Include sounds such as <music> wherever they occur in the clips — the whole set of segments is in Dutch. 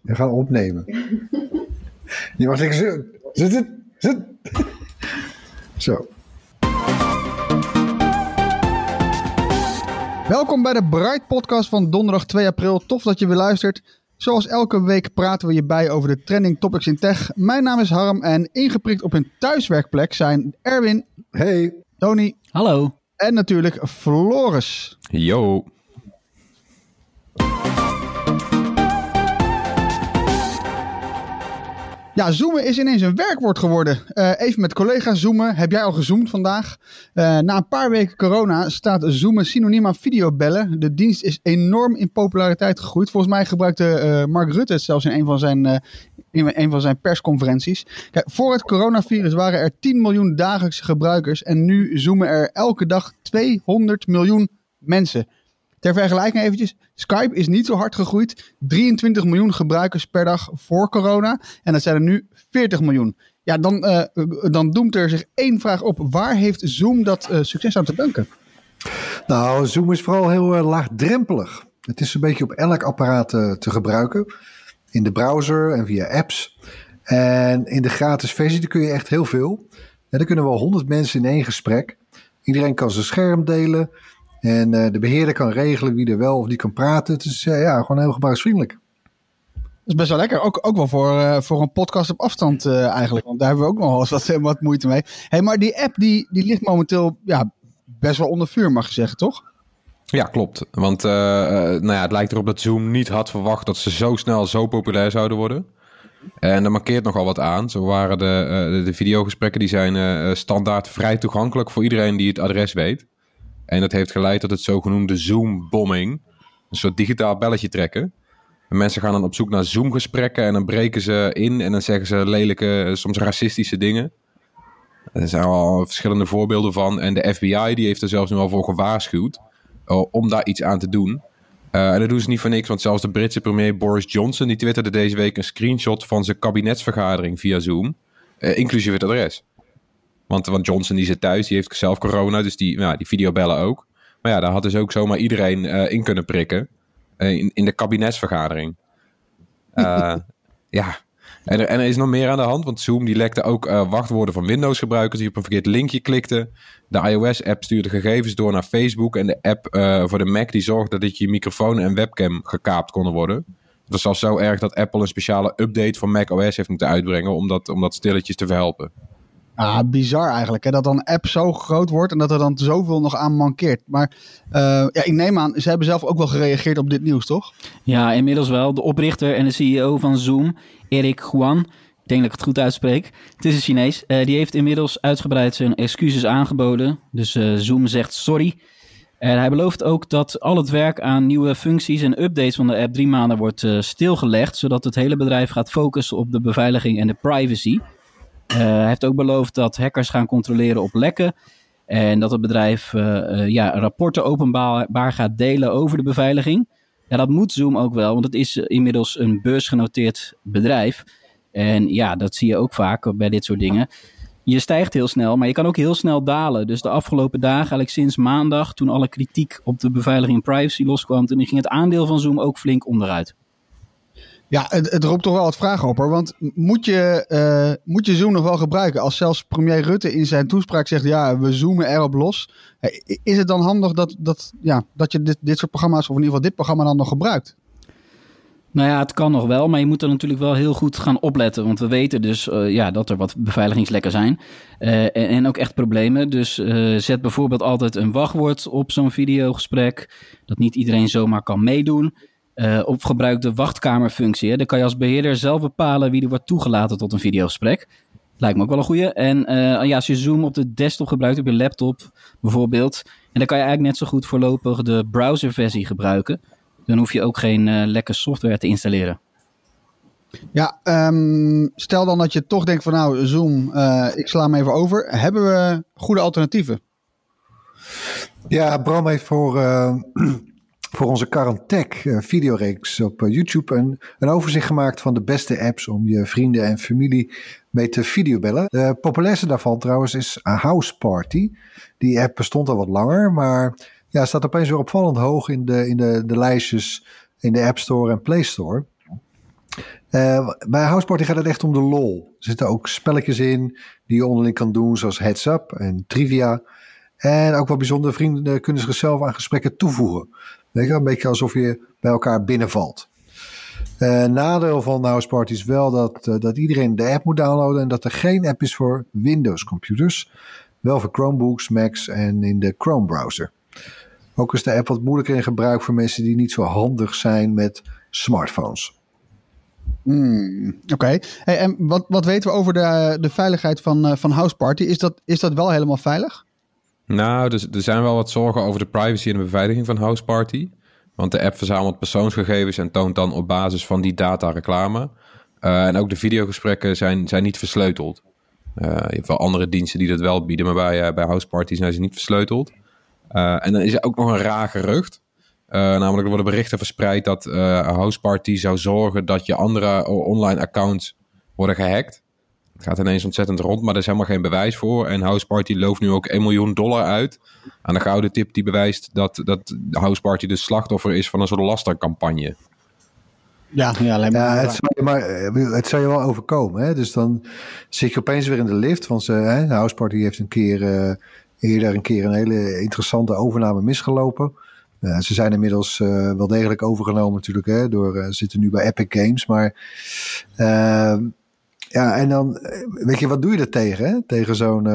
We gaan opnemen. Je mag zeggen, zit, zit, zit, zit. Zo. Welkom bij de Bright Podcast van donderdag 2 april. Tof dat je weer luistert. Zoals elke week praten we je bij over de trending topics in tech. Mijn naam is Harm en ingeprikt op hun thuiswerkplek zijn Erwin, Hey, Tony Hallo. en natuurlijk Floris. Yo. Ja, zoomen is ineens een werkwoord geworden. Eh, even met collega's zoomen. Heb jij al gezoomd vandaag? Eh, na een paar weken corona staat zoomen synoniem aan videobellen. De dienst is enorm in populariteit gegroeid. Volgens mij gebruikte eh, Mark Rutte het zelfs in een van zijn, in een van zijn persconferenties. Kijk, voor het coronavirus waren er 10 miljoen dagelijkse gebruikers. En nu zoomen er elke dag 200 miljoen mensen. Ter vergelijking eventjes, Skype is niet zo hard gegroeid. 23 miljoen gebruikers per dag voor corona. En dat zijn er nu 40 miljoen. Ja, dan, eh, dan doemt er zich één vraag op. Waar heeft Zoom dat eh, succes aan te danken? nou, Zoom is vooral heel eh, laagdrempelig. Het is een beetje op elk apparaat te gebruiken. In de browser en via apps. En in de gratis versie kun je echt heel veel. En dan kunnen wel 100 mensen in één gesprek. Iedereen kan zijn scherm delen. En eh, de beheerder kan regelen wie er wel of niet kan praten. Het is eh, ja, gewoon heel gebruiksvriendelijk. Dat is best wel lekker. Ook, ook wel voor, eh, voor een podcast op afstand eh, eigenlijk. Want daar hebben we ook nog wel eens wat, wat moeite mee. Hey, maar die app die, die ligt momenteel ja, best wel onder vuur, mag je zeggen, toch? Ja, klopt. Want nou ja, het lijkt erop dat Zoom niet had verwacht dat ze zo snel zo populair zouden worden. En er markeert nogal wat aan. Zo waren de, eh, de- de videogesprekken die zijn eh, standaard vrij toegankelijk voor iedereen die het adres weet. En dat heeft geleid tot het zogenoemde Zoom-bombing. Een soort digitaal belletje trekken. En mensen gaan dan op zoek naar Zoom-gesprekken en dan breken ze in en dan zeggen ze lelijke, eh, soms racistische dingen. Er zijn al verschillende voorbeelden van. En de FBI die heeft er zelfs nu al voor gewaarschuwd uh, om daar iets aan te doen. Uh, en dat doen ze niet voor niks, want zelfs de Britse premier Boris Johnson die twitterde deze week een screenshot van zijn kabinetsvergadering via Zoom, inclusief het adres. Want, want Johnson die zit thuis, die heeft zelf corona, dus die, nou, die videobellen ook. Maar ja, daar had dus ook zomaar iedereen uh, in kunnen prikken in, in de kabinetsvergadering. <laughs> ja, en er, en er, is nog meer aan de hand, want Zoom die lekte ook wachtwoorden van Windows-gebruikers die op een verkeerd linkje klikten. De iOS-app stuurde gegevens door naar Facebook en de app voor de Mac die zorgde dat je microfoon en webcam gekaapt konden worden. Het was zelfs zo erg dat Apple een speciale update voor macOS heeft moeten uitbrengen om dat, om dat stilletjes te verhelpen. Ah, bizar eigenlijk. Hè? Dat dan app zo groot wordt en dat er dan zoveel nog aan mankeert. Maar uh, ja, ik neem aan, ze hebben zelf ook wel gereageerd op dit nieuws, toch? Ja, inmiddels wel. De oprichter en de CEO van Zoom, Eric Huan, ik denk dat ik het goed uitspreek. Het is een Chinees. Uh, die heeft inmiddels uitgebreid zijn excuses aangeboden. Dus uh, Zoom zegt sorry. En hij belooft ook dat al het werk aan nieuwe functies en updates van de app drie maanden wordt stilgelegd. Zodat het hele bedrijf gaat focussen op de beveiliging en de privacy. Uh, hij heeft ook beloofd dat hackers gaan controleren op lekken. En dat het bedrijf uh, ja, rapporten openbaar gaat delen over de beveiliging. Ja, dat moet Zoom ook wel, want het is inmiddels een beursgenoteerd bedrijf. En ja, dat zie je ook vaak bij dit soort dingen. Je stijgt heel snel, maar je kan ook heel snel dalen. Dus de afgelopen dagen, eigenlijk sinds maandag, toen alle kritiek op de beveiliging en privacy loskwam, toen ging het aandeel van Zoom ook flink onderuit. Ja, het, het roept toch wel wat vragen op hoor. Want moet je, uh, moet je Zoom nog wel gebruiken? Als zelfs premier Rutte in zijn toespraak zegt: ja, we zoomen erop los. Is het dan handig dat, dat, ja, dat je dit, dit soort programma's, of in ieder geval dit programma, dan nog gebruikt? Nou ja, het kan nog wel, maar je moet er natuurlijk wel heel goed gaan opletten. Want we weten dus eh, ja, dat er wat beveiligingslekken zijn. Eh, en, ook echt problemen. Dus eh, zet bijvoorbeeld altijd een wachtwoord op zo'n videogesprek. Dat niet iedereen zomaar kan meedoen. Eh, of gebruik de wachtkamerfunctie. Hè. Dan kan je als beheerder zelf bepalen wie er wordt toegelaten tot een videogesprek. Lijkt me ook wel een goeie. En eh, ja, als je Zoom op de desktop gebruikt, op je laptop bijvoorbeeld. En dan kan je eigenlijk net zo goed voorlopig de browserversie gebruiken. Dan hoef je ook geen eh lekke software te installeren. Ja, ehm, stel dan dat je toch denkt van nou, Zoom, eh, ik sla hem even over. Hebben we goede alternatieven? Ja, Bram heeft voor, eh, voor onze Carantech uh, videoreeks op eh, YouTube een, een overzicht gemaakt van de beste apps om je vrienden en familie mee te videobellen. De populairste daarvan trouwens is House Party. Die app bestond al wat langer, maar ja, staat opeens weer opvallend hoog in de, in de, de lijstjes in de App Store en Play Store. Uh, bij House Party gaat het echt om de lol. Er zitten ook spelletjes in die je onderling kan doen, zoals Heads Up en Trivia. En ook wat bijzondere vrienden kunnen zichzelf aan gesprekken toevoegen. Weet je, een beetje alsof je bij elkaar binnenvalt. Uh, nadeel van House Party is wel dat, uh, dat iedereen de app moet downloaden en dat er geen app is voor Windows computers. Wel voor Chromebooks, Macs en in de Chrome browser. Ook is de app wat moeilijker in gebruik voor mensen die niet zo handig zijn met smartphones. Hmm, Oké. Hey, en wat, wat weten we over de, de veiligheid van, uh, van House Party? Is dat, is dat wel helemaal veilig? Nou, dus, er zijn wel wat zorgen over de privacy en de beveiliging van House Party. Want de app verzamelt persoonsgegevens en toont dan op basis van die data reclame. Uh, en ook de videogesprekken zijn, zijn niet versleuteld. Uh, je hebt wel andere diensten die dat wel bieden, maar bij, uh, bij House zijn ze niet versleuteld. en dan is er ook nog een raar gerucht. Namelijk er worden berichten verspreid dat uh, House Party zou zorgen dat je andere online accounts worden gehackt. Het gaat ineens ontzettend rond, maar er is helemaal geen bewijs voor. En House Party looft nu ook 1 miljoen dollar uit aan de gouden tip die bewijst dat, dat House Party de slachtoffer is van een soort lastercampagne. Ja, ja, alleen maar, ja het, zou je maar het zou je wel overkomen. Hè? Dus dan zit je opeens weer in de lift. Want ze, hè, House Party heeft een keer, uh, eerder een keer een hele interessante overname misgelopen. Uh, ze zijn inmiddels uh, wel degelijk overgenomen natuurlijk. Hè, door, uh, zitten nu bij Epic Games. Maar ja, en dan weet je, wat doe je er tegen? Hè? Tegen zo'n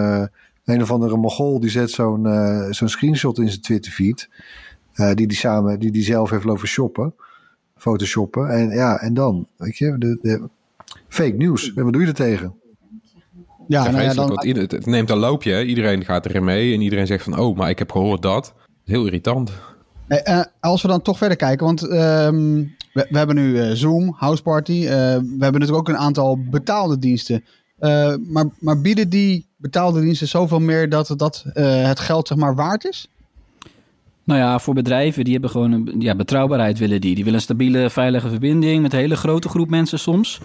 een of andere mogol die zet zo'n zo'n screenshot in zijn Twitter feed. die die samen, die die zelf heeft lopen shoppen. Photoshoppen. En ja, en dan, weet je, de, de fake news. En wat doe je er tegen? Ja, ja, nou ja dan... het, het neemt een loopje. Iedereen gaat erin mee. En iedereen zegt van, oh, maar ik heb gehoord dat. Heel irritant. Uh, als we dan toch verder kijken, want um, we, we, hebben nu uh, Zoom, House Party. Uh, we hebben natuurlijk ook een aantal betaalde diensten. maar, maar, bieden die betaalde diensten zoveel meer dat, dat het geld zeg maar waard is? Nou ja, voor bedrijven die hebben gewoon een ja, betrouwbaarheid willen die. Die willen een stabiele, veilige verbinding met een hele grote groep mensen soms.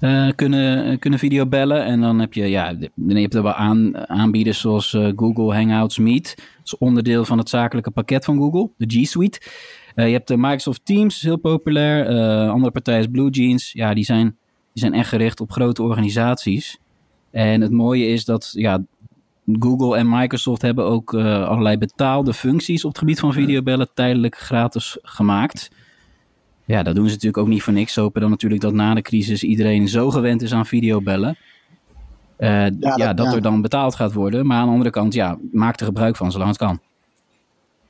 Uh, kunnen, kunnen videobellen. En dan heb je, ja, dan heb je wel aan, aanbieders zoals Google Hangouts Meet. Dat is onderdeel van het zakelijke pakket van Google, de G Suite. Uh, je hebt de Microsoft Teams, is heel populair. andere partij is Blue Jeans. Ja, die zijn, die zijn echt gericht op grote organisaties. En het mooie is dat ja, Google en Microsoft hebben ook allerlei betaalde functies op het gebied van videobellen tijdelijk gratis gemaakt. Ja, dat doen ze natuurlijk ook niet voor niks. Ze hopen dan natuurlijk dat na de crisis iedereen zo gewend is aan videobellen. Uh, ja, dat, ja, dat ja. er dan betaald gaat worden. Maar aan de andere kant, ja, maak er gebruik van zolang het kan.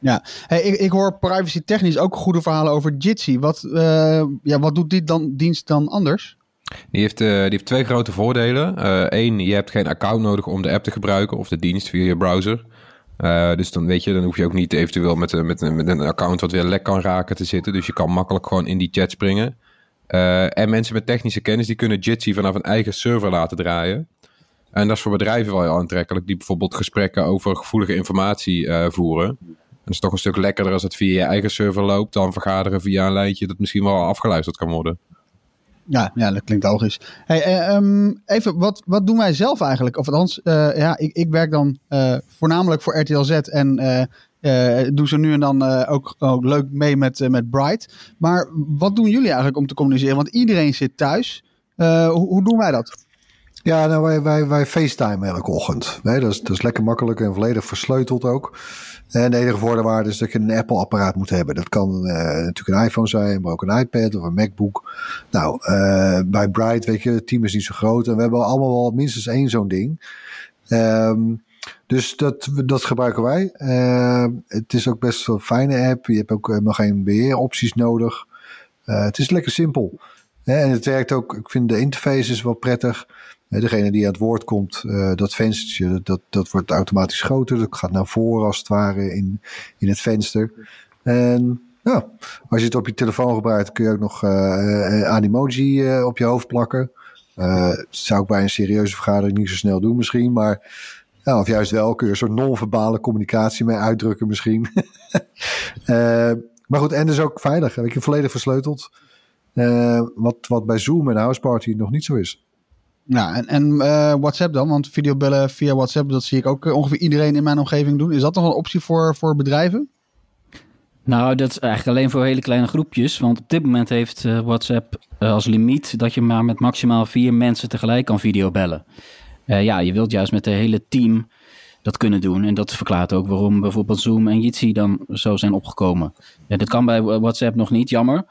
Ja, hey, ik, ik hoor privacy technisch ook goede verhalen over Jitsi. Wat, uh, ja, wat doet die dan, dienst dan anders? Die heeft, uh, die heeft twee grote voordelen. Eén, je hebt geen account nodig om de app te gebruiken of de dienst via je browser. Dus dan weet je, dan hoef je ook niet eventueel met, met, een account wat weer lek kan raken te zitten. Dus je kan makkelijk gewoon in die chat springen. En mensen met technische kennis die kunnen Jitsi vanaf een eigen server laten draaien. En dat is voor bedrijven wel heel aantrekkelijk, die bijvoorbeeld gesprekken over gevoelige informatie voeren. En dat is toch een stuk lekkerder als het via je eigen server loopt dan vergaderen via een lijntje dat misschien wel afgeluisterd kan worden. Ja, ja, dat klinkt logisch. Hey, um, even, wat, wat doen wij zelf eigenlijk? Of althans, uh, ja, ik, ik werk dan uh, voornamelijk voor RTL Z en uh, doe ze nu en dan ook, ook leuk mee met, met Bright. Maar wat doen jullie eigenlijk om te communiceren? Want iedereen zit thuis. Hoe, hoe, doen wij dat? Ja, nou, wij, wij, wij FaceTime elke ochtend. Nee, dat, is, dat is lekker makkelijk en volledig versleuteld ook. En de enige voorwaarde is dat je een Apple-apparaat moet hebben. Dat kan eh, natuurlijk een iPhone zijn, maar ook een iPad of een MacBook. Nou, eh, bij Bright, weet je, het team is niet zo groot. En we hebben allemaal wel minstens één zo'n ding. Ehm, dus dat, dat gebruiken wij. Ehm, het is ook best wel een fijne app. Je hebt ook helemaal geen beheeropties nodig. Eh, het is lekker simpel. En het werkt ook, ik vind de interface is wel prettig. Degene die aan het woord komt, eh, dat venstertje, dat, dat wordt automatisch groter. Dat gaat naar voren als het ware in, in het venster. En ja, als je het op je telefoon gebruikt, kun je ook nog eh eh, animoji op je hoofd plakken. Eh, zou ik bij een serieuze vergadering niet zo snel doen misschien, maar ja, of juist wel, kun je een soort non-verbale communicatie mee uitdrukken misschien. <laughs> Maar goed, en dus ook veilig. Ik je volledig versleuteld. Wat, wat bij Zoom en Houseparty nog niet zo is. Ja, en, en eh, WhatsApp dan? Want videobellen via WhatsApp, dat zie ik ook eh, ongeveer iedereen in mijn omgeving doen. Is dat nog een optie voor, voor bedrijven? Nou, dat is eigenlijk alleen voor hele kleine groepjes. Want op dit moment heeft eh, WhatsApp als limiet dat je maar met maximaal vier mensen tegelijk kan videobellen. Ja, je wilt juist met het hele team dat kunnen doen. En dat verklaart ook waarom bijvoorbeeld Zoom en Jitsi dan zo zijn opgekomen. Ja, dat kan bij WhatsApp nog niet, jammer.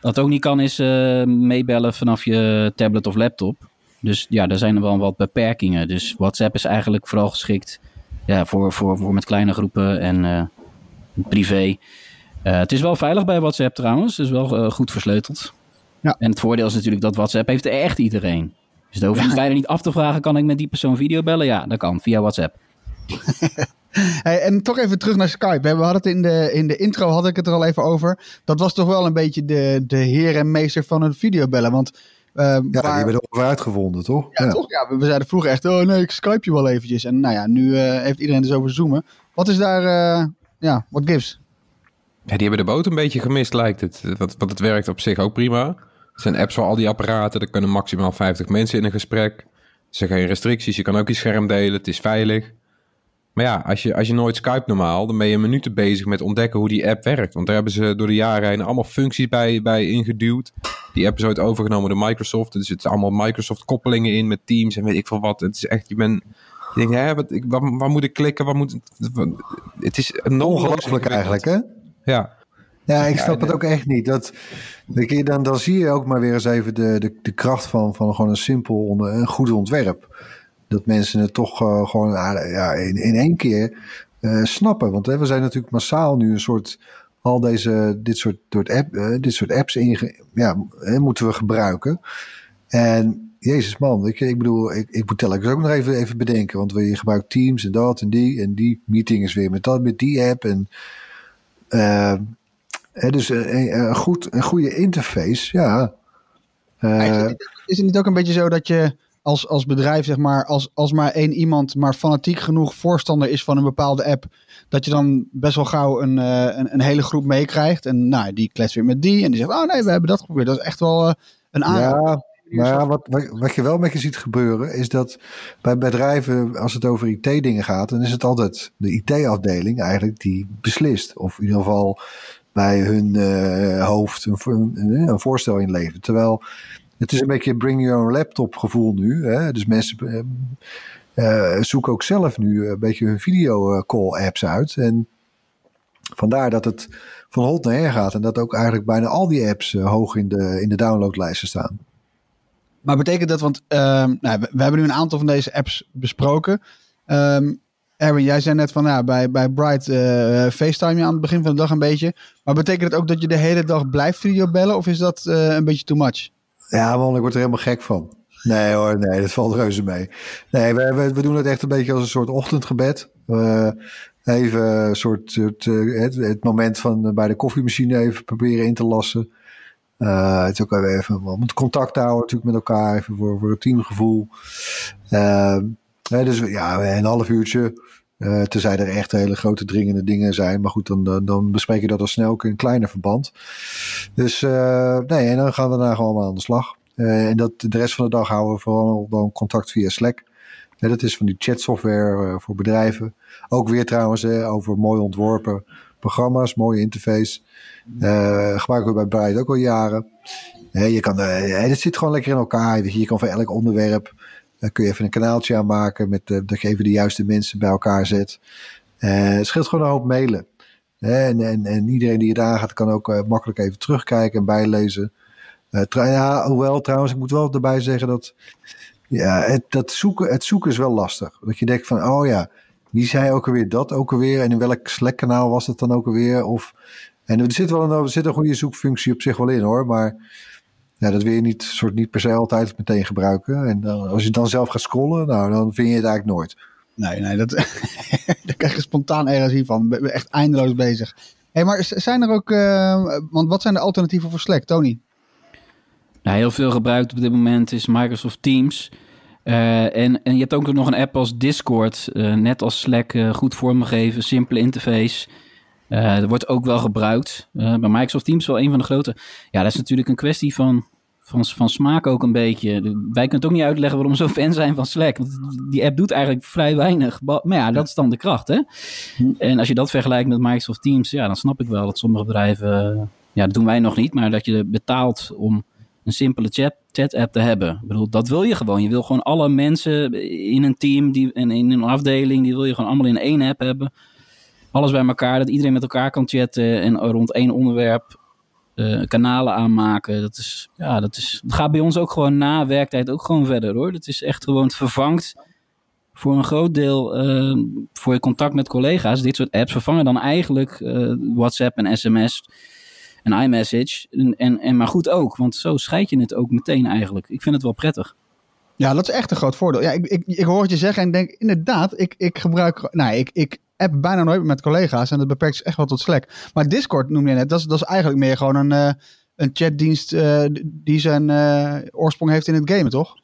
Wat ook niet kan is meebellen vanaf je tablet of laptop. Dus ja, daar zijn er wel wat beperkingen. Dus WhatsApp is eigenlijk vooral geschikt ja, voor, voor, voor met kleine groepen en eh, privé. Eh, het is wel veilig bij WhatsApp trouwens. Het is wel eh, goed versleuteld. Ja. En het voordeel is natuurlijk dat WhatsApp heeft echt iedereen. Dus dan hoef je bijna niet af te vragen, kan ik met die persoon videobellen? Ja, dat kan, via WhatsApp. <laughs> Hey, en toch even terug naar Skype. We hadden het in de, in de intro had ik het er al even over. Dat was toch wel een beetje de, de heer en meester van het videobellen. Want eh, Ja, die waar, hebben erover uitgevonden, toch? ja, toch? Ja, we, we zeiden vroeger echt, oh nee, ik Skype je wel eventjes. En nou ja, nu eh, heeft iedereen dus over zoomen. Wat is daar, eh, ja, what gives? Ja, die hebben de boot een beetje gemist, lijkt het. Want, want het werkt op zich ook prima. Er zijn apps voor al die apparaten. Er kunnen maximaal 50 mensen in een gesprek. Er zijn geen restricties. Je kan ook je scherm delen. Het is veilig. Maar ja, als je, als je nooit Skype normaal, dan ben je minuten bezig met ontdekken hoe die app werkt. Want daar hebben ze door de jaren heen allemaal functies bij, bij ingeduwd. Die app is ooit overgenomen door Microsoft. Er zitten allemaal Microsoft koppelingen in met Teams en weet ik veel wat. Het is echt, je bent... Je denkt, hè, wat, ik, waar, waar moet ik klikken? Waar moet, wat- het is Ongelooflijk eigenlijk, hè? Ja, Ja, ik snap het ook echt niet. Dat, dan, dan zie je ook maar weer eens even de, de, de kracht van, van gewoon een simpel, een goed ontwerp. Dat mensen het toch eh, gewoon ah, ja, in, in één keer eh, snappen. Want hè, we zijn natuurlijk massaal nu een soort, al deze, dit soort, soort app, eh, dit soort apps inge, ja, moeten we gebruiken. En jezus man, ik, ik bedoel, ik, ik moet telkens ook nog even, even bedenken. Want we- je gebruikt Teams en dat en die. En die meeting is weer met dat, met die app. En Hè, dus een, een, goed, een goede interface, ja. Is, het niet, is het niet ook een beetje zo dat je als, als bedrijf, zeg maar, als, als maar één iemand maar fanatiek genoeg voorstander is van een bepaalde app, dat je dan best wel gauw een, eh, een, een hele groep meekrijgt. En nou, die kletst weer met die en die zegt, oh nee, we hebben dat geprobeerd. Dat is echt wel eh, een aanrader. ja, maar wat, wat, je wel met je ziet gebeuren, is dat bij bedrijven, als het over IT-dingen gaat, dan is het altijd de IT-afdeling eigenlijk die beslist. Of in ieder geval bij hun eh, hoofd een, een, een voorstel inlevert. Terwijl het is een beetje bring your own laptop gevoel nu. Hè? Dus mensen eh, eh, zoeken ook zelf nu een beetje hun video call apps uit. En vandaar dat het van hot naar her gaat. En dat ook eigenlijk bijna al die apps eh, hoog in de, in de downloadlijsten staan. Maar betekent dat, want ehm, nou, we, hebben nu een aantal van deze apps besproken. Ehm Erwin, jij zei net van ja, bij, bij Bright eh, FaceTime je aan het begin van de dag een beetje. Maar betekent het ook dat je de hele dag blijft videobellen of is dat eh, een beetje too much? Ja, man, ik word er helemaal gek van. Nee hoor, nee, dat valt reuze mee. Nee, we, we, doen het echt een beetje als een soort ochtendgebed. Even een soort, het, het moment van bij de koffiemachine even proberen in te lassen. Eh, het is ook even om contact houden natuurlijk met elkaar, even voor, voor het teamgevoel. Eh, dus ja, een half uurtje. Eh tenzij er echt hele grote dringende dingen zijn. Maar goed, dan, dan, bespreek je dat al snel ook in een kleiner verband. Dus eh, nee, en dan gaan we daarna gewoon aan de slag. Eh, en dat, de rest van de dag houden we vooral dan contact via Slack. Dat is van die chatsoftware voor bedrijven. Ook weer trouwens over mooi ontworpen programma's, mooie interface. Eh gebruiken we bij Bright ook al jaren. Je kan, eh, het zit gewoon lekker in elkaar. Je kan voor elk onderwerp Dan kun je even een kanaaltje aanmaken met dat je even de juiste mensen bij elkaar zet. Eh, het scheelt gewoon een hoop mailen. En, en, en iedereen die het aangaat kan ook eh, makkelijk even terugkijken en bijlezen. Eh, hoewel trouwens, ik moet wel erbij zeggen dat ja, het, dat zoeken, het zoeken is wel lastig. Dat je denkt van, oh ja, wie zei ook alweer dat ook alweer? En in welk Slack-kanaal was het dan ook alweer? Of, en er zit wel een, er zit een goede zoekfunctie op zich wel in hoor, maar ja, dat wil je niet, soort niet per se altijd meteen gebruiken. En dan, als je dan zelf gaat scrollen, nou, dan vind je het eigenlijk nooit. Nee, nee, dat, <laughs> daar krijg je spontaan energie van. Ben echt eindeloos bezig. Hey, maar zijn er ook, eh, want wat zijn de alternatieven voor Slack, Tony? Nou, heel veel gebruikt op dit moment is Microsoft Teams. Eh, en, en je hebt ook nog een app als Discord, eh, net als Slack, eh, goed vormgegeven, simpele interface. Eh dat wordt ook wel gebruikt. Eh, bij Microsoft Teams wel een van de grote. Ja, dat is natuurlijk een kwestie van, van, van smaak ook een beetje. Wij kunnen het ook niet uitleggen waarom we zo fan zijn van Slack. Want die app doet eigenlijk vrij weinig. Maar ja, dat is dan de kracht, hè? En als je dat vergelijkt met Microsoft Teams, ja, dan snap ik wel dat sommige bedrijven... eh, ja, dat doen wij nog niet, maar dat je betaalt om een simpele chat, chat-app te hebben. Ik bedoel, dat wil je gewoon. Je wil gewoon alle mensen in een team die, en in een afdeling, die wil je gewoon allemaal in één app hebben. Alles bij elkaar, dat iedereen met elkaar kan chatten en rond één onderwerp eh, kanalen aanmaken. Dat, is, ja, dat, is, gaat bij ons ook gewoon na werktijd ook gewoon verder hoor. Dat is echt gewoon het vervangt voor een groot deel eh, voor je contact met collega's. Dit soort apps vervangen dan eigenlijk eh, WhatsApp en sms en iMessage. En, en, en maar goed ook, want zo scheid je het ook meteen eigenlijk. Ik vind het wel prettig. Ja, dat is echt een groot voordeel. Ja, ik, ik, ik hoor het je zeggen en denk inderdaad, ik, ik gebruik, nou, ik, ik app bijna nooit met collega's en dat beperkt zich echt wel tot Slack. Maar Discord noem je net, dat is, dat is eigenlijk meer gewoon een, eh, een chatdienst eh, die zijn eh, oorsprong heeft in het gamen, toch?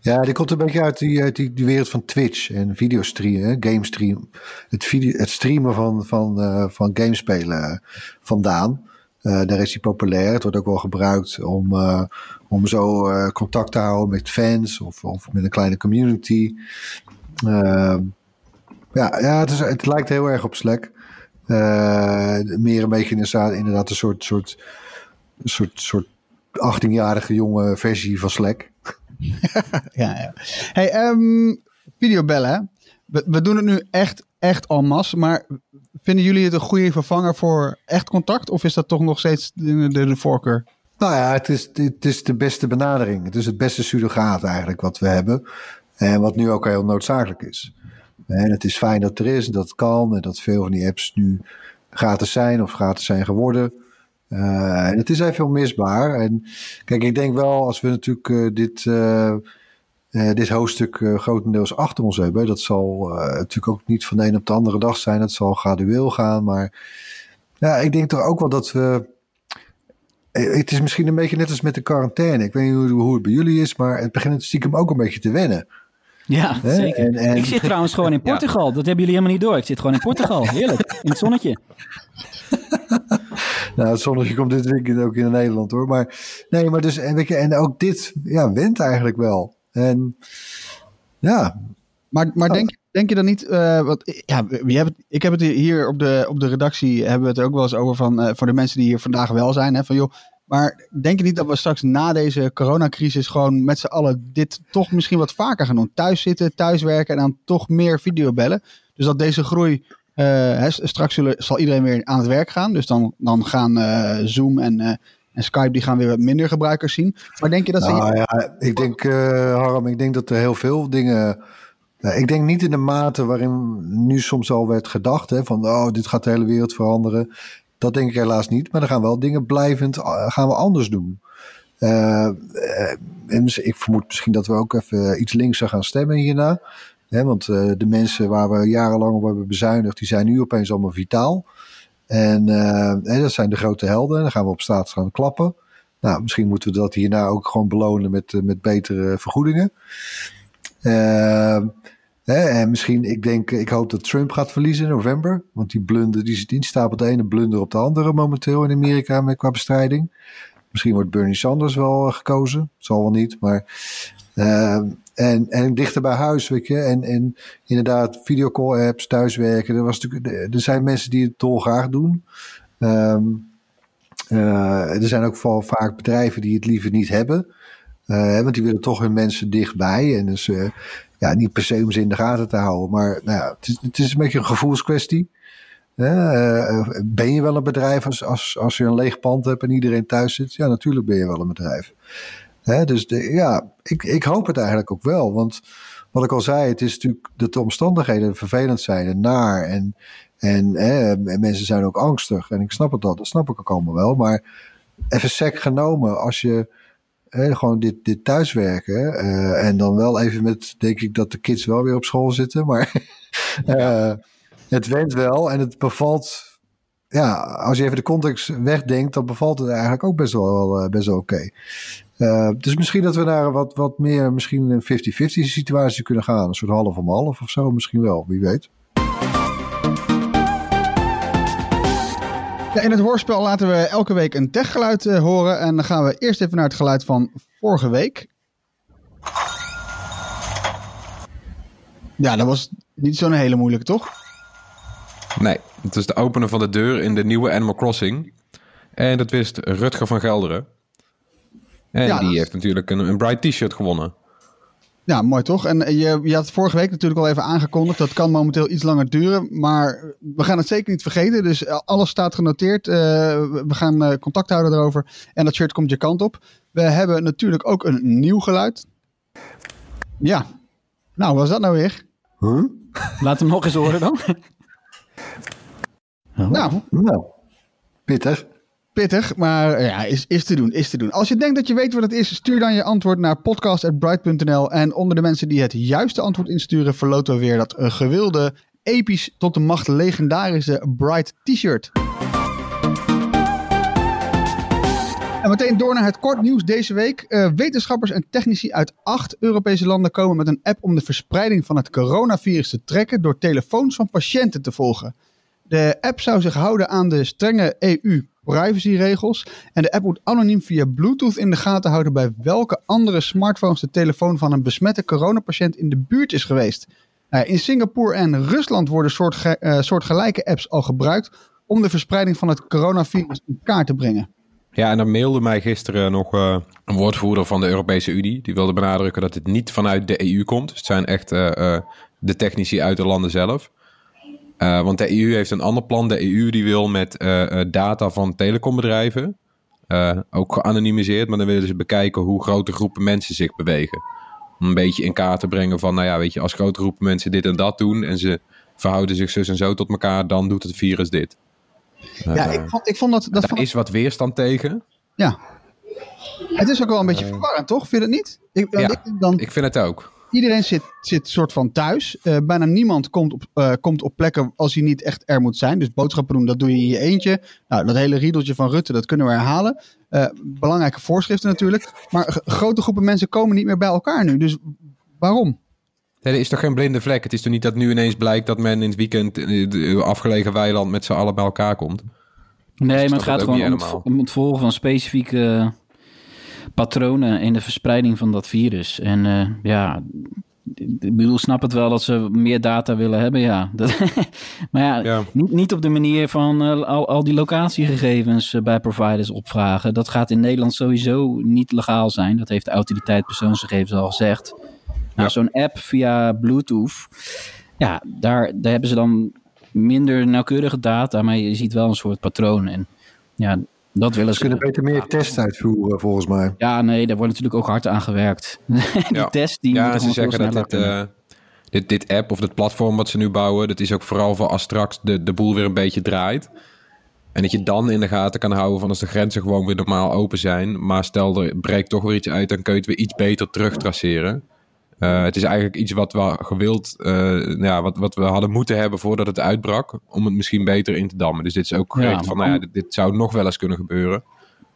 Ja, die komt een beetje uit die, uit die, die wereld van Twitch en videostream, game stream. Het, video, het streamen van, van, van gamespelen vandaan. Eh, daar is hij populair. Het wordt ook wel gebruikt om, eh, om zo eh, contact te houden met fans of, of met een kleine community. Eh, ja, ja het, het lijkt heel erg op Slack. Meer een beetje inderdaad, een soort, soort, soort, soort 18-jarige jonge versie van Slack. <laughs> ja, ja. Hey, ehm, videobellen? We, we doen het nu echt, echt en masse, maar vinden jullie het een goede vervanger voor echt contact? Of is dat toch nog steeds de, de, voorkeur? Nou ja, het is, het is de beste benadering. Het is het beste surrogaat eigenlijk wat we hebben. En wat nu ook heel noodzakelijk is. En het is fijn dat er is dat kan. En dat veel van die apps nu gratis zijn of gratis zijn geworden. Eh, en het is even onmisbaar. En kijk, ik denk wel als we natuurlijk eh, dit, eh, eh, dit hoofdstuk eh, grotendeels achter ons hebben. Dat zal eh, natuurlijk ook niet van de een op de andere dag zijn. Het zal gradueel gaan. Maar ja, ik denk toch ook wel dat we Het is misschien een beetje net als met de quarantaine. Ik weet niet hoe, hoe het bij jullie is, maar het begint stiekem ook een beetje te wennen. Ja, Hè? zeker. En- en- Ik zit trouwens gewoon in <laughs> Portugal. Dat hebben jullie helemaal niet door. Ik zit gewoon in Portugal. Heerlijk. In het zonnetje. <laughs> Nou, het zonnetje komt dit weekend ook in Nederland hoor. Maar nee, maar dus en, weet je, en ook dit ja, went eigenlijk wel. En ja, Maar, maar denk, denk je dan niet, eh, wat, ja, we hebben, ik heb het hier op de, op de redactie, hebben we het er ook wel eens over van, eh, voor de mensen die hier vandaag wel zijn, hè, van joh, maar denk je niet dat we straks na deze coronacrisis gewoon met z'n allen dit toch misschien wat vaker gaan doen? Thuis zitten, thuiswerken en dan toch meer videobellen. Dus dat deze groei, eh, straks zullen, zal iedereen weer aan het werk gaan. Dus dan, dan gaan Zoom en, en Skype, die gaan weer wat minder gebruikers zien. Maar denk je dat ze... nou ja, ik denk, eh Harm, ik denk dat er heel veel dingen. Ja, ik denk niet in de mate waarin nu soms al werd gedacht: hè, van oh, dit gaat de hele wereld veranderen. Dat denk ik helaas niet. Maar dan gaan wel dingen blijvend eh, gaan we anders doen. En mis- ik vermoed misschien dat we ook even iets linkser gaan stemmen hierna. Hè, want de mensen waar we jarenlang op hebben bezuinigd, die zijn nu opeens allemaal vitaal. En eh, dat zijn de grote helden. Dan gaan we op straat gaan klappen. Nou, misschien moeten we dat hierna ook gewoon belonen met, eh, met betere vergoedingen. Eh, hè, en misschien, ik denk, ik hoop dat Trump gaat verliezen in november. Want die blunder, die, die stapelt de ene blunder op de andere momenteel in Amerika met qua bestrijding. Misschien wordt Bernie Sanders wel eh, gekozen. Zal wel niet, maar... eh, en, en dichter bij huis, weet je. En, en inderdaad, videocall apps, thuiswerken. Er, was natuurlijk, er zijn mensen die het dolgraag doen. Ehm, eh, er zijn ook wel vaak bedrijven die het liever niet hebben. Eh, want die willen toch hun mensen dichtbij. En dus eh, ja, niet per se om ze in de gaten te houden. Maar nou ja, het, is, het is een beetje een gevoelskwestie. Eh, ben je wel een bedrijf als, als, als je een leeg pand hebt en iedereen thuis zit? Ja, natuurlijk ben je wel een bedrijf. Hè, dus de, ja, ik, ik hoop het eigenlijk ook wel. Want wat ik al zei, het is natuurlijk dat de omstandigheden vervelend zijn en naar. En, en, hè, mensen zijn ook angstig. En ik snap het al, dat snap ik ook allemaal wel. Maar even sec genomen, als je hè, gewoon dit, dit thuiswerken. Uh, en dan wel even met, denk ik dat de kids wel weer op school zitten. Maar <laughs> uh, het went wel en het bevalt. Ja, als je even de context wegdenkt, dan bevalt het eigenlijk ook best wel, uh, best wel oké. Okay. Uh, dus misschien dat we naar wat, wat meer, misschien een 50-50 situatie kunnen gaan. Een soort half om half of zo, misschien wel, wie weet. Ja, in het hoorspel laten we elke week een techgeluid uh, horen. En dan gaan we eerst even naar het geluid van vorige week. Ja, dat was niet zo'n hele moeilijke, toch? Nee, het is de openen van de deur in de nieuwe Animal Crossing. En dat wist Rutger van Gelderen. En ja, die dat... heeft natuurlijk een, een Bright T-shirt gewonnen. Ja, mooi toch? En je, je had vorige week natuurlijk al even aangekondigd. Dat kan momenteel iets langer duren. Maar we gaan het zeker niet vergeten. Dus alles staat genoteerd. Uh, we gaan uh, contact houden erover. En dat shirt komt je kant op. We hebben natuurlijk ook een nieuw geluid. Ja. Nou, wat was dat nou weer? Huh? Laat hem nog eens horen dan. Nou, nou, pittig pittig, maar ja, is, is te doen, is te doen. Als je denkt dat je weet wat het is, stuur dan je antwoord naar podcast.bright.nl. En onder de mensen die het juiste antwoord insturen, verloten we weer dat gewilde, episch tot de macht legendarische Bright t-shirt. En meteen door naar het kort nieuws deze week. Uh, wetenschappers en technici uit acht Europese landen komen met een app om de verspreiding van het coronavirus te trekken door telefoons van patiënten te volgen. De app zou zich houden aan de strenge EU privacyregels. En de app moet anoniem via Bluetooth in de gaten houden bij welke andere smartphones de telefoon van een besmette coronapatiënt in de buurt is geweest. Uh, in Singapore en Rusland worden soort, uh, soortgelijke apps al gebruikt om de verspreiding van het coronavirus in kaart te brengen. Ja, en dan mailde mij gisteren nog uh, een woordvoerder van de Europese Unie. Die wilde benadrukken dat het niet vanuit de EU komt. Het zijn echt de technici uit de landen zelf. Uh, want de EU heeft een ander plan. De EU die wil met uh, data van telecombedrijven, uh, ook geanonimiseerd, maar dan willen ze bekijken hoe grote groepen mensen zich bewegen. Om een beetje in kaart te brengen van, nou ja, weet je, als grote groepen mensen dit en dat doen en ze verhouden zich zus en zo tot elkaar, dan doet het virus dit. ja, ik vond, ik vond dat... dat daar vond... is wat weerstand tegen. Ja. Het is ook wel een beetje verwarrend, toch? Vind je het niet? Ik, ja, ik, dan... ik vind het ook. Iedereen zit, zit soort van thuis. Uh, bijna niemand komt op, uh, komt op plekken als hij niet echt er moet zijn. Dus boodschappen doen, dat doe je in je eentje. Nou, dat hele riedeltje van Rutte, dat kunnen we herhalen. Uh, belangrijke voorschriften natuurlijk. Maar grote groepen mensen komen niet meer bij elkaar nu. Dus waarom? Nee, er is toch geen blinde vlek? Het is toch niet dat nu ineens blijkt dat men in het weekend in afgelegen weiland met z'n allen bij elkaar komt? Nee, maar het gaat gewoon om het, om het volgen van specifieke patronen in de verspreiding van dat virus. En uh, ja, ik bedoel, snap het wel dat ze meer data willen hebben, ja. <laughs> Dat, maar ja, ja, Niet, niet op de manier van uh, al, al die locatiegegevens uh, bij providers opvragen. Dat gaat in Nederland sowieso niet legaal zijn. Dat heeft de autoriteit persoonsgegevens al gezegd. Nou, ja. zo'n app via Bluetooth, ja, daar, daar hebben ze dan minder nauwkeurige data, maar je ziet wel een soort patroon. En ja, dat willen ze. Ze kunnen beter meer tests uitvoeren, volgens mij. Ja, nee, daar wordt natuurlijk ook hard aan gewerkt. <laughs> die ja. test die. Ja, ze zeggen dat dit, uh, dit, dit app of dit platform wat ze nu bouwen, dat is ook vooral voor als straks de, de boel weer een beetje draait. En dat je dan in de gaten kan houden van als de grenzen gewoon weer normaal open zijn. Maar stel er breekt toch weer iets uit, dan kun je het weer iets beter terugtraceren. Uh, het is eigenlijk iets wat we gewild, uh, ja, wat, wat we hadden moeten hebben voordat het uitbrak, om het misschien beter in te dammen. Dus dit is ook gericht ja, van, nou ja, dit, dit, zou nog wel eens kunnen gebeuren.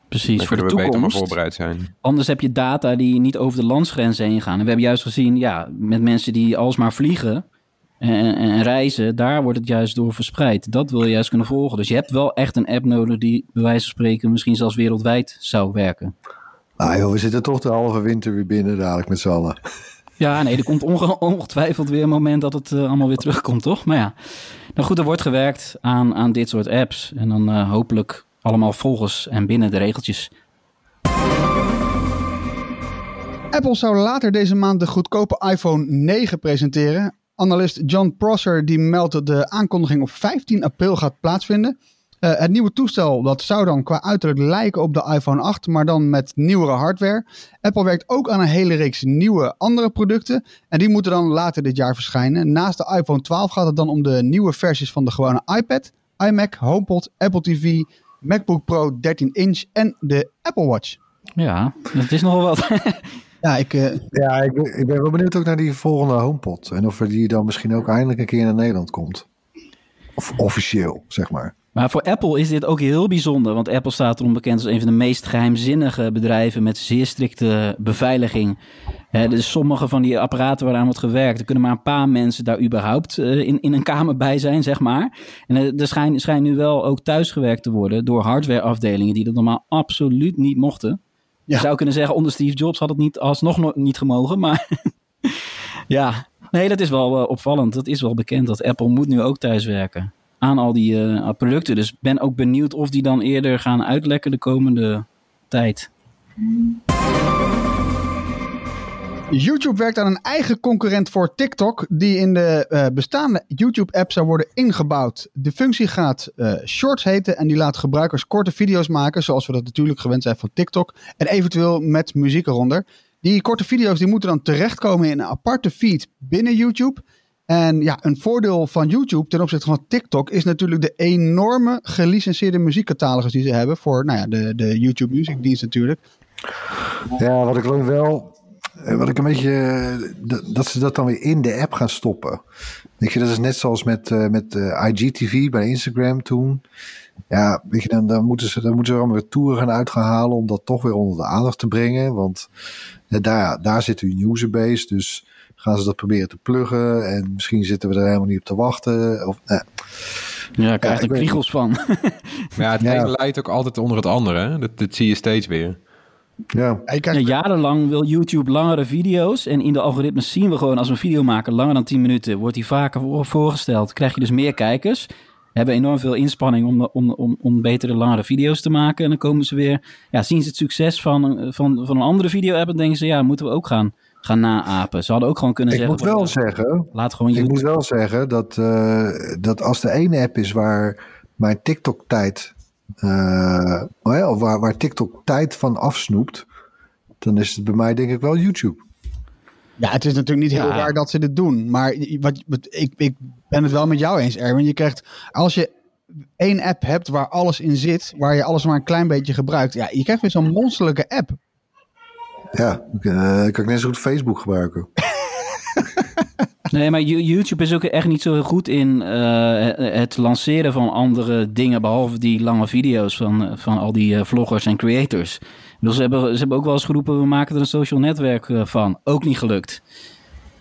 Precies, voor de we toekomst. beter voorbereid zijn. Anders heb je data die niet over de landsgrenzen heen gaan. En we hebben juist gezien, ja, met mensen die alsmaar vliegen en, en reizen, daar wordt het juist door verspreid. Dat wil je juist kunnen volgen. Dus je hebt wel echt een app nodig die, bij wijze van spreken, misschien zelfs wereldwijd zou werken. Nou joh, we zitten toch de halve winter weer binnen dadelijk met z'n allen. Ja, nee, er komt onge ongetwijfeld weer een moment dat het uh, allemaal weer terugkomt, toch? Maar ja, nou goed, er wordt gewerkt aan, aan dit soort apps. En dan uh, hopelijk allemaal volgens en binnen de regeltjes. Apple zou later deze maand de goedkope iPhone 9 presenteren. Analist John Prosser die meldt dat de aankondiging op 15 april gaat plaatsvinden. Uh, het nieuwe toestel dat zou dan qua uiterlijk lijken op de iPhone 8, maar dan met nieuwere hardware. Apple werkt ook aan een hele reeks nieuwe andere producten en die moeten dan later dit jaar verschijnen. Naast de iPhone 12 gaat het dan om de nieuwe versies van de gewone iPad, iMac, HomePod, Apple TV, MacBook Pro 13 inch en de Apple Watch. Ja, het is nogal wat. <laughs> Ja, ik, uh... ja ik, ben, ik ben wel benieuwd ook naar die volgende HomePod. En of er die dan misschien ook eindelijk een keer naar Nederland komt. Of officieel, zeg maar. Maar voor Apple is dit ook heel bijzonder. Want Apple staat erom bekend als een van de meest geheimzinnige bedrijven met zeer strikte beveiliging. dus sommige van die apparaten waaraan wordt gewerkt, er kunnen maar een paar mensen daar überhaupt uh, in, in een kamer bij zijn, zeg maar. En uh, er schijnt schijn nu wel ook thuisgewerkt te worden door hardwareafdelingen die dat normaal absoluut niet mochten. Ja. Je zou kunnen zeggen, onder Steve Jobs had het niet alsnog niet gemogen. Maar <laughs> ja, nee, dat is wel uh, opvallend. Dat is wel bekend dat Apple moet nu ook thuiswerken aan al die uh, producten. Dus ben ook benieuwd of die dan eerder gaan uitlekken de komende tijd. YouTube werkt aan een eigen concurrent voor TikTok, die in de uh, bestaande YouTube-app zou worden ingebouwd. De functie gaat uh, Shorts heten en die laat gebruikers korte video's maken, zoals we dat natuurlijk gewend zijn van TikTok, en eventueel met muziek eronder. Die korte video's die moeten dan terechtkomen in een aparte feed binnen YouTube. En ja, een voordeel van YouTube ten opzichte van TikTok is natuurlijk de enorme gelicenseerde muziekcatalogus die ze hebben voor nou ja, de, de YouTube Music dienst natuurlijk. Ja, wat ik wel eh, wat ik een beetje. Dat ze dat dan weer in de app gaan stoppen. Weet je, dat is net zoals met, uh, met IGTV bij Instagram toen. Ja, weet je, dan, moeten ze, dan moeten ze allemaal weer gaan uit gaan halen om dat toch weer onder de aandacht te brengen. Want daar, daar zit uw userbase. Dus gaan ze dat proberen te pluggen. En misschien zitten we er helemaal niet op te wachten. Of, Ja, ik krijg er kriegels van. <laughs> maar ja, het ja. leidt ook altijd onder het andere. Hè? Dat, dat zie je steeds weer. Ja. ja. jarenlang wil YouTube langere video's. En in de algoritmes zien we gewoon als we een video maken langer dan 10 minuten, wordt die vaker voorgesteld. Krijg je dus meer kijkers. Hebben enorm veel inspanning om, om, om, om betere, langere video's te maken. En dan komen ze weer, ja, zien ze het succes van, van, van een andere video-app. En denken ze, ja, moeten we ook gaan, gaan naapen. Ze hadden ook gewoon kunnen ik zeggen. Moet wel zeggen laat gewoon ik moet wel zeggen dat, uh, dat als de ene app is waar mijn TikTok-tijd uh, of waar, waar TikTok tijd van afsnoept, dan is het bij mij denk ik wel YouTube. Ja, het is natuurlijk niet heel ja. waar dat ze dit doen. Maar wat, wat, ik, ik ben het wel met jou eens, Erwin. Je krijgt, als je één app hebt waar alles in zit, waar je alles maar een klein beetje gebruikt, ja, je krijgt weer zo'n monsterlijke app. Ja, uh, kan ik net zo goed Facebook gebruiken. <laughs> Nee, maar YouTube is ook echt niet zo heel goed in uh, het lanceren van andere dingen, behalve die lange video's van, van al die uh, vloggers en creators. Dus ze hebben, ze hebben ook wel eens geroepen, we maken er een social netwerk van. Ook niet gelukt.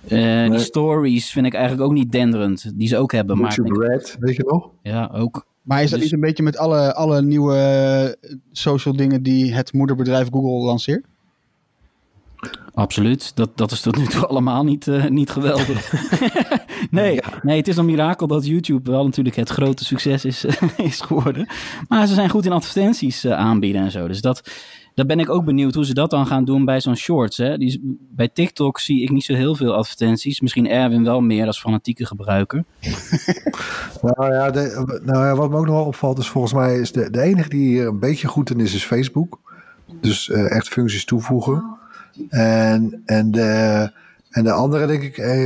Nee. Die stories vind ik eigenlijk ook niet denderend, die ze ook hebben. YouTube maar Red, weet je nog? Ja, ook. Maar is dat dus... niet een beetje met alle, alle nieuwe social dingen die het moederbedrijf Google lanceert? Absoluut. Dat, dat is tot nu toe <laughs> allemaal niet, uh, niet geweldig. <laughs> nee, nee, het is een mirakel dat YouTube wel natuurlijk het grote succes is, <laughs> is geworden. Maar ze zijn goed in advertenties uh, aanbieden en zo. Dus dat, daar ben ik ook benieuwd hoe ze dat dan gaan doen bij zo'n shorts. Hè? Die, bij TikTok zie ik niet zo heel veel advertenties. Misschien Erwin wel meer als fanatieke gebruiker. nou, ja, de, nou ja, wat me ook nog wel opvalt is volgens mij... is de, de enige die hier een beetje goed in is, is Facebook. Dus uh, echt functies toevoegen. En, en, de, en de andere, denk ik, eh,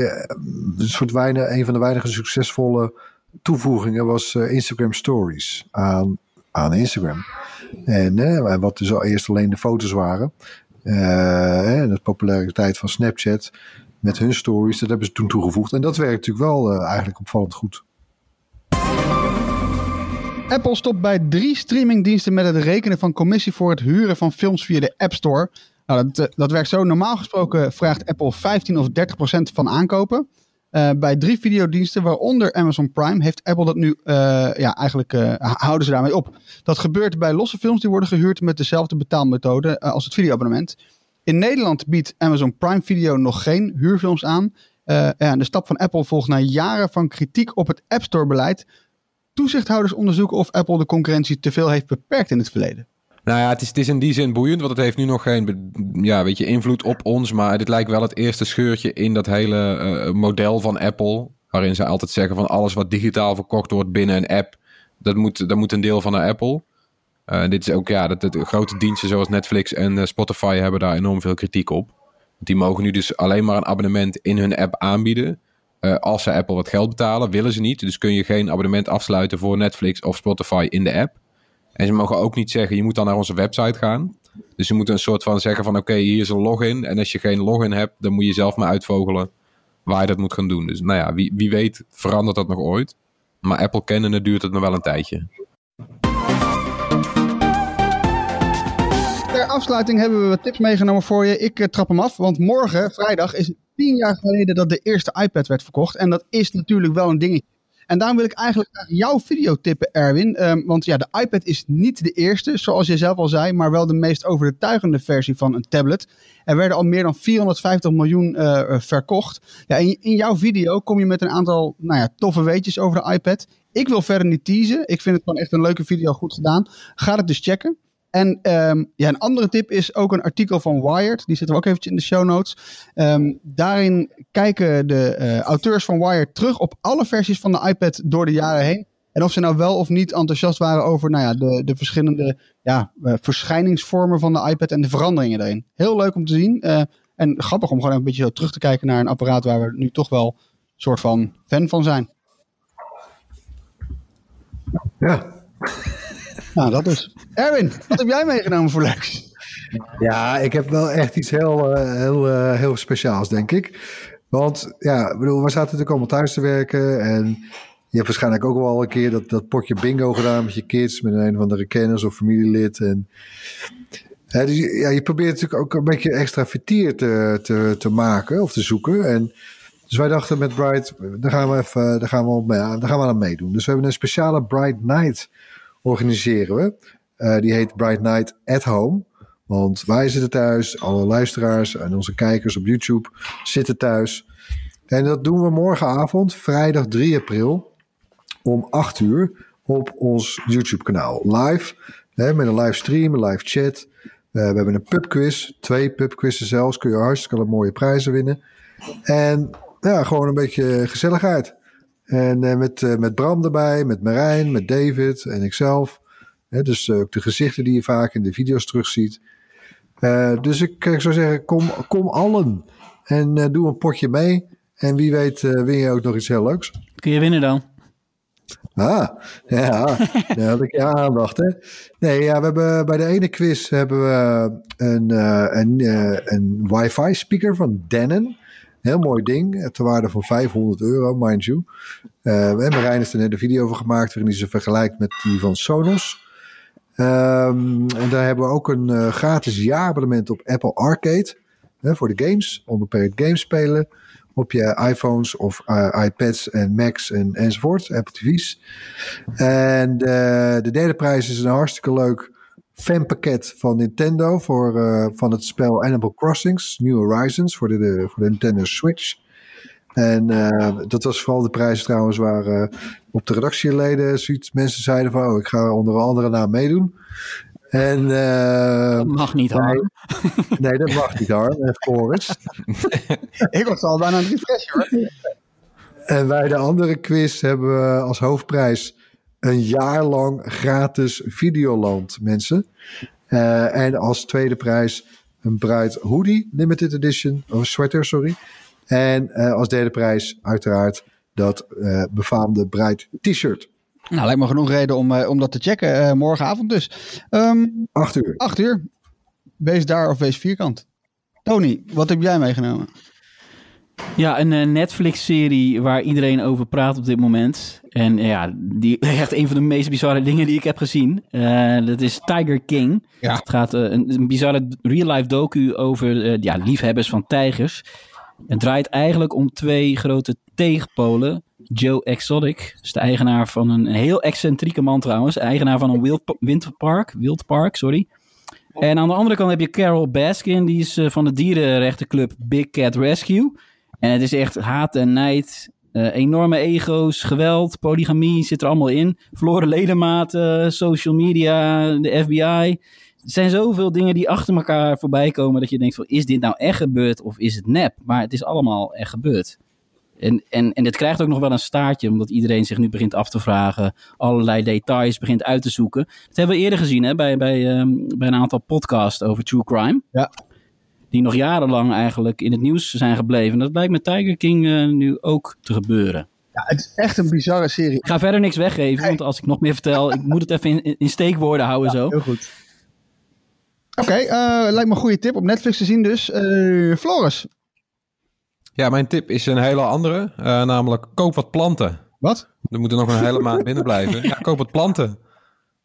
een soort weinig, een van de weinige succesvolle toevoegingen was uh, Instagram Stories aan, aan Instagram. En uh, wat dus al eerst alleen de foto's waren. En de populariteit van Snapchat met hun stories, dat hebben ze toen toegevoegd. En dat werkt natuurlijk wel eigenlijk opvallend goed. Apple stopt bij drie streamingdiensten met het rekenen van commissie voor het huren van films via de App Store. Nou, dat, eh, dat werkt zo. Normaal gesproken vraagt Apple 15 of 30 procent van aankopen. Uh, bij drie videodiensten, waaronder Amazon Prime, heeft Apple dat nu, uh, ja, eigenlijk houden ze daarmee op. Dat gebeurt bij losse films die worden gehuurd met dezelfde betaalmethode als het videoabonnement. In Nederland biedt Amazon Prime Video nog geen huurfilms aan. ja, de stap van Apple volgt na jaren van kritiek op het App Store beleid. Toezichthouders onderzoeken of Apple de concurrentie te veel heeft beperkt in het verleden. Nou ja, het is, het is in die zin boeiend, want het heeft nu nog geen ja, weet je, invloed op ons. Maar dit lijkt wel het eerste scheurtje in dat hele eh, model van Apple. Waarin ze altijd zeggen van alles wat digitaal verkocht wordt binnen een app, dat moet, dat moet een deel van naar Apple. Eh, dit is ook, ja, dat, grote diensten zoals Netflix en eh, Spotify hebben daar enorm veel kritiek op. Die mogen nu dus alleen maar een abonnement in hun app aanbieden. Als ze Apple wat geld betalen, willen ze niet. Dus kun je geen abonnement afsluiten voor Netflix of Spotify in de app. En ze mogen ook niet zeggen, je moet dan naar onze website gaan. Dus ze moeten een soort van zeggen van, oké, hier is een login. En als je geen login hebt, dan moet je zelf maar uitvogelen waar je dat moet gaan doen. Dus nou ja, wie, wie weet verandert dat nog ooit. Maar Apple kennende duurt het nog wel een tijdje. Ter afsluiting hebben we wat tips meegenomen voor je. Ik eh, trap hem af, want morgen, vrijdag, is het tien jaar geleden dat de eerste iPad werd verkocht. En dat is natuurlijk wel een dingetje. En daarom wil ik eigenlijk jouw video tippen, Erwin. Ehm, want ja, de iPad is niet de eerste, zoals je zelf al zei, maar wel de meest overtuigende versie van een tablet. Er werden al meer dan 450 miljoen eh, verkocht. Ja, in, in jouw video kom je met een aantal nou ja, toffe weetjes over de iPad. Ik wil verder niet teasen. Ik vind het gewoon echt een leuke video, goed gedaan. Ga het dus checken. En ehm, ja, een andere tip is ook een artikel van Wired. Die zitten we ook eventjes in de show notes. Ehm, daarin kijken de eh, auteurs van Wired terug op alle versies van de iPad door de jaren heen. En of ze nou wel of niet enthousiast waren over nou ja, de, de verschillende ja, eh, verschijningsvormen van de iPad en de veranderingen daarin. Heel leuk om te zien. eh, en grappig om gewoon een beetje zo terug te kijken naar een apparaat waar we nu toch wel een soort van fan van zijn. Ja. Nou, dat dus. Erwin, wat heb jij meegenomen voor leuks? Ja, ik heb wel echt iets heel, eh, heel, eh, heel speciaals, denk ik. Want ja, bedoel, we zaten natuurlijk allemaal thuis te werken. En je hebt waarschijnlijk ook wel een keer dat, dat potje bingo gedaan met je kids, met een van de kennis of familielid. En hè, dus ja, je probeert natuurlijk ook een beetje extra vertier te, te, te maken of te zoeken. En dus wij dachten met Bright, daar gaan we even, daar gaan we, op daar gaan we aan meedoen. Dus we hebben een speciale Bright Night organiseren we. Eh, die heet Bright Night at Home. Want wij zitten thuis, alle luisteraars en onze kijkers op YouTube zitten thuis. En dat doen we morgenavond, vrijdag 3 april, om 8 uur op ons YouTube-kanaal. Live, hè, met een livestream, een live chat. Eh, we hebben een pubquiz, twee pubquizzen zelfs. Kun je hartstikke mooie prijzen winnen. En ja, gewoon een beetje gezelligheid. En eh, met, eh, met Bram erbij, met Marijn, met David en ikzelf. Dus eh, ook de gezichten die je vaak in de video's terugziet. Dus ik, ik zou zeggen, kom, kom allen. En doe een potje mee. En wie weet win je ook nog iets heel leuks. Kun je winnen dan? Ah, ja, daar had ik je aandacht, hè. Nee, ja, we hebben bij de ene quiz hebben we een, een, een wifi speaker van Denon. Heel mooi ding, ter waarde van 500 euro, mind you. Eh en Marijn heeft er net een video over gemaakt waarin hij ze vergelijkt met die van Sonos. Ehm, en daar hebben we ook een eh, gratis jaarabonnement op Apple Arcade. Hè, voor de games, onbeperkt games spelen. Op je iPhones of eh, iPads en Macs en, enzovoort, Apple TV's. En eh, de derde prijs is een hartstikke leuk fanpakket van Nintendo voor, eh, van het spel Animal Crossings, New Horizons voor de, de, voor de Nintendo Switch. En eh, dat was vooral de prijs trouwens waar eh, op de redactieleden zoiets mensen zeiden van, oh, ik ga onder een andere naam meedoen. En, eh, Dat mag niet, Harm. <laughs> nee, dat mag niet hoor, eh, Floris. <laughs> Ik was al bijna aan het refreshen hoor. En bij de andere quiz hebben we als hoofdprijs een jaar lang gratis Videoland, mensen. Eh, en als tweede prijs een Bright Hoodie Limited Edition, of sweater, sorry. En eh, als derde prijs uiteraard dat eh, befaamde Bright T-shirt. Nou, lijkt me genoeg reden om, om dat te checken. morgenavond dus. Ehm Acht uur. acht uur. Wees daar of wees vierkant. Tony, wat heb jij meegenomen? Ja, een eh, Netflix-serie waar iedereen over praat op dit moment. En eh, ja, die <laughs> echt een van de meest bizarre dingen die ik heb gezien. Eh, dat is Tiger King. Ja. Het gaat een, een bizarre real-life docu over ja, liefhebbers van tijgers. Het draait eigenlijk om twee grote tegenpolen. Joe Exotic, is de eigenaar van een, een heel excentrieke man trouwens. Eigenaar van een wild, windpark, wildpark, sorry. En aan de andere kant heb je Carol Baskin, die is van de dierenrechtenclub Big Cat Rescue. En het is echt haat en nijd, eh, enorme ego's, geweld, polygamie zit er allemaal in. Verloren ledematen, social media, de FBI. zijn zoveel dingen die achter elkaar voorbij komen dat je denkt van is dit nou echt gebeurd of is het nep? Maar het is allemaal echt gebeurd. En, en, en dit krijgt ook nog wel een staartje, omdat iedereen zich nu begint af te vragen, allerlei details begint uit te zoeken. Dat hebben we eerder gezien hè, bij, bij, ehm, bij een aantal podcasts over true crime. Ja. Die nog jarenlang eigenlijk in het nieuws zijn gebleven. En dat blijkt met Tiger King eh, nu ook te gebeuren. Ja, het is echt een bizarre serie. Ik ga verder niks weggeven, want als ik nog meer vertel, ik moet het even in, in steekwoorden houden zo. Heel goed. Oké, eh, lijkt me een goede tip op Netflix te zien dus. Eh Floris, Ja, mijn tip is een hele andere. eh, namelijk koop wat planten. wat? Er moeten nog een hele maand binnen blijven. Ja, koop wat planten.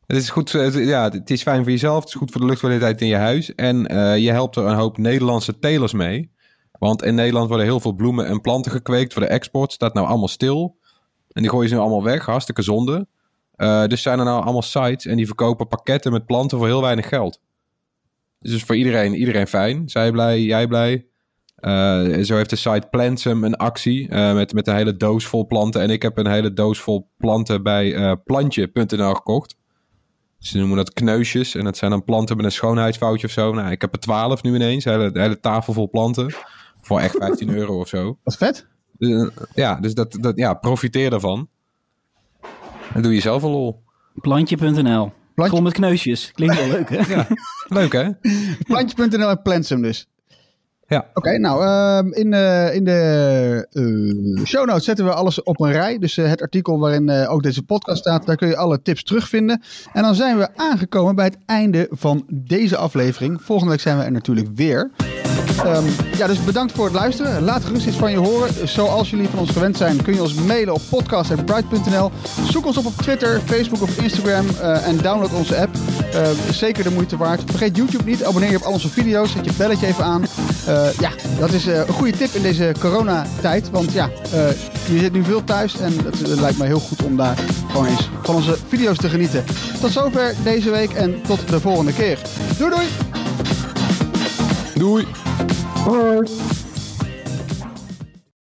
Het is goed, ja, het is fijn voor jezelf. Het is goed voor de luchtkwaliteit in je huis. En eh, je helpt er een hoop Nederlandse telers mee. Want in Nederland worden heel veel bloemen en planten gekweekt voor de export. Staat nou allemaal stil. En die gooien ze nu allemaal weg. Hartstikke zonde. Eh, dus zijn er nou allemaal sites en die verkopen pakketten met planten voor heel weinig geld. Dus voor iedereen, iedereen fijn. Zij blij, jij blij. Eh, zo heeft de site Plantsum een actie met, met een hele doos vol planten. En ik heb een hele doos vol planten bij plantje.nl gekocht. Ze noemen dat kneusjes. En dat zijn dan planten met een schoonheidsfoutje of zo. Nou, ik heb er twaalf nu ineens. Een hele, hele tafel vol planten. Voor echt 15 euro of zo. Wat vet. Dus, eh, ja, dus dat, dat, ja, profiteer daarvan. En doe jezelf een lol. Plantje.nl. Vol met kneusjes. Klinkt wel leuk, hè? Leuk hè? <laughs> Plantje.nl en Plansum dus. Ja. Oké, nou, ehm, in, de in de eh, show notes zetten we alles op een rij. Dus eh, het artikel waarin ook deze podcast staat, daar kun je alle tips terugvinden. En dan zijn we aangekomen bij het einde van deze aflevering. Volgende week zijn we er natuurlijk weer. Ehm, ja, dus bedankt voor het luisteren. Laat gerust iets van je horen. Zoals jullie van ons gewend zijn, kun je ons mailen op podcast.bright.nl. Zoek ons op op Twitter, Facebook of Instagram en download onze app. Zeker de moeite waard. Vergeet YouTube niet. Abonneer je op al onze video's. Zet je belletje even aan. Ja, dat is eh, een goede tip in deze coronatijd. Want ja, eh, je zit nu veel thuis en het eh, lijkt mij heel goed om daar gewoon eens van onze video's te genieten. Tot zover deze week en tot de volgende keer. Doei doei! Doei! Hoi!